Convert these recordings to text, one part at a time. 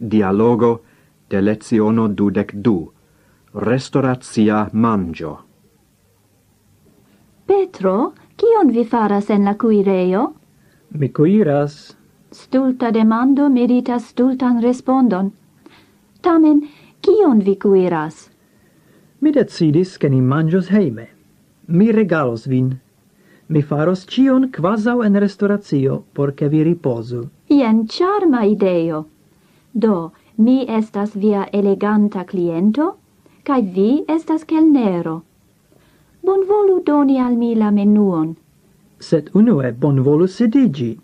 dialogo de leziono dudec du, restaurazia mangio. Petro, kion vi faras en la cuireo? Mi cuiras. Stulta demando meritas stultan respondon. Tamen, kion vi cuiras? Mi decidis che ni mangios heime. Mi regalos vin. Mi faros cion quasau en restauratio, porce vi riposu. Ien charma ideo! Do, mi estas via eleganta cliento, cae vi estas kelnero. Bonvolu doni al mi la menuon. Sed unue bonvolu sedigi.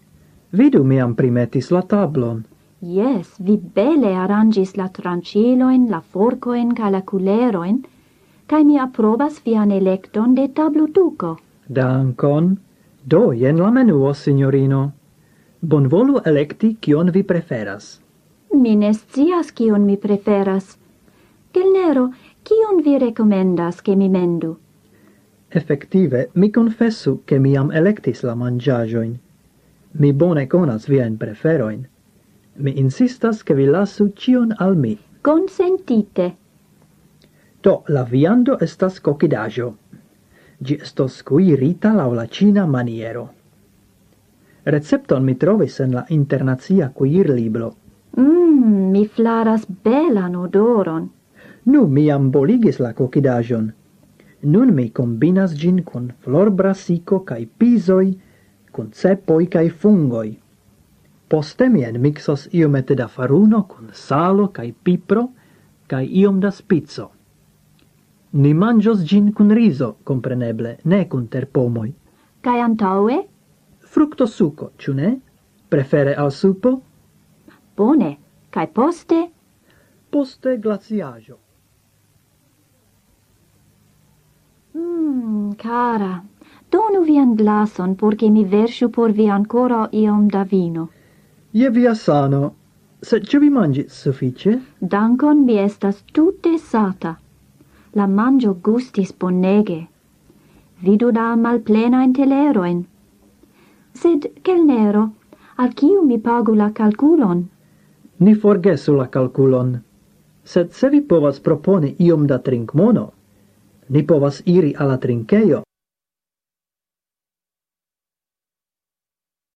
Vidu miam primetis la tablon. Yes, vi bele arrangis la tranciloin, la forcoin ca la culeroin, cae mi approvas vian electon de tablutuco. Dankon. Do, jen la menuo, signorino. Bonvolu electi, kion vi preferas. Mi ne scias kiun mi preferas. Gelnero, kiun vi recomendas che mi mendu? Effective, mi confessu che mi am electis la mangiagioin. Mi bone conas vien preferoin. Mi insistas che vi lasu cion al mi. Consentite. Do, la viando estas cocidajo. Gi estos cuirita lau la cina maniero. Recepton mi trovis en la internazia cuir libro. Mm, Mm, mi flaras belan odoron. Nu, mi amboligis la cocidajon. Nun mi combinas gin con flor brasico cae pisoi, con cepoi cae fungoi. Poste mi enmixos iomete da faruno con salo cae pipro, cae iom da spizzo. Ni mangios gin cun riso, compreneble, ne cun terpomoi. Cae antaue? Fructosuco, ciu ne? Prefere al supo? Bone! cae poste? Poste glaciajo. Mm, cara, donu vian glason, porce mi versu por vi ancora iom da vino. Je via sano, se ce vi mangit suffice? Dankon, mi estas tutte sata. La mangio gustis bonege. Vidu da malplena in teleroin. Sed, kelnero, al kiu mi pagu la calculon? ni forgesu la calculon. Sed se vi povas proponi iom da trinkmono, ni povas iri alla trinkeio,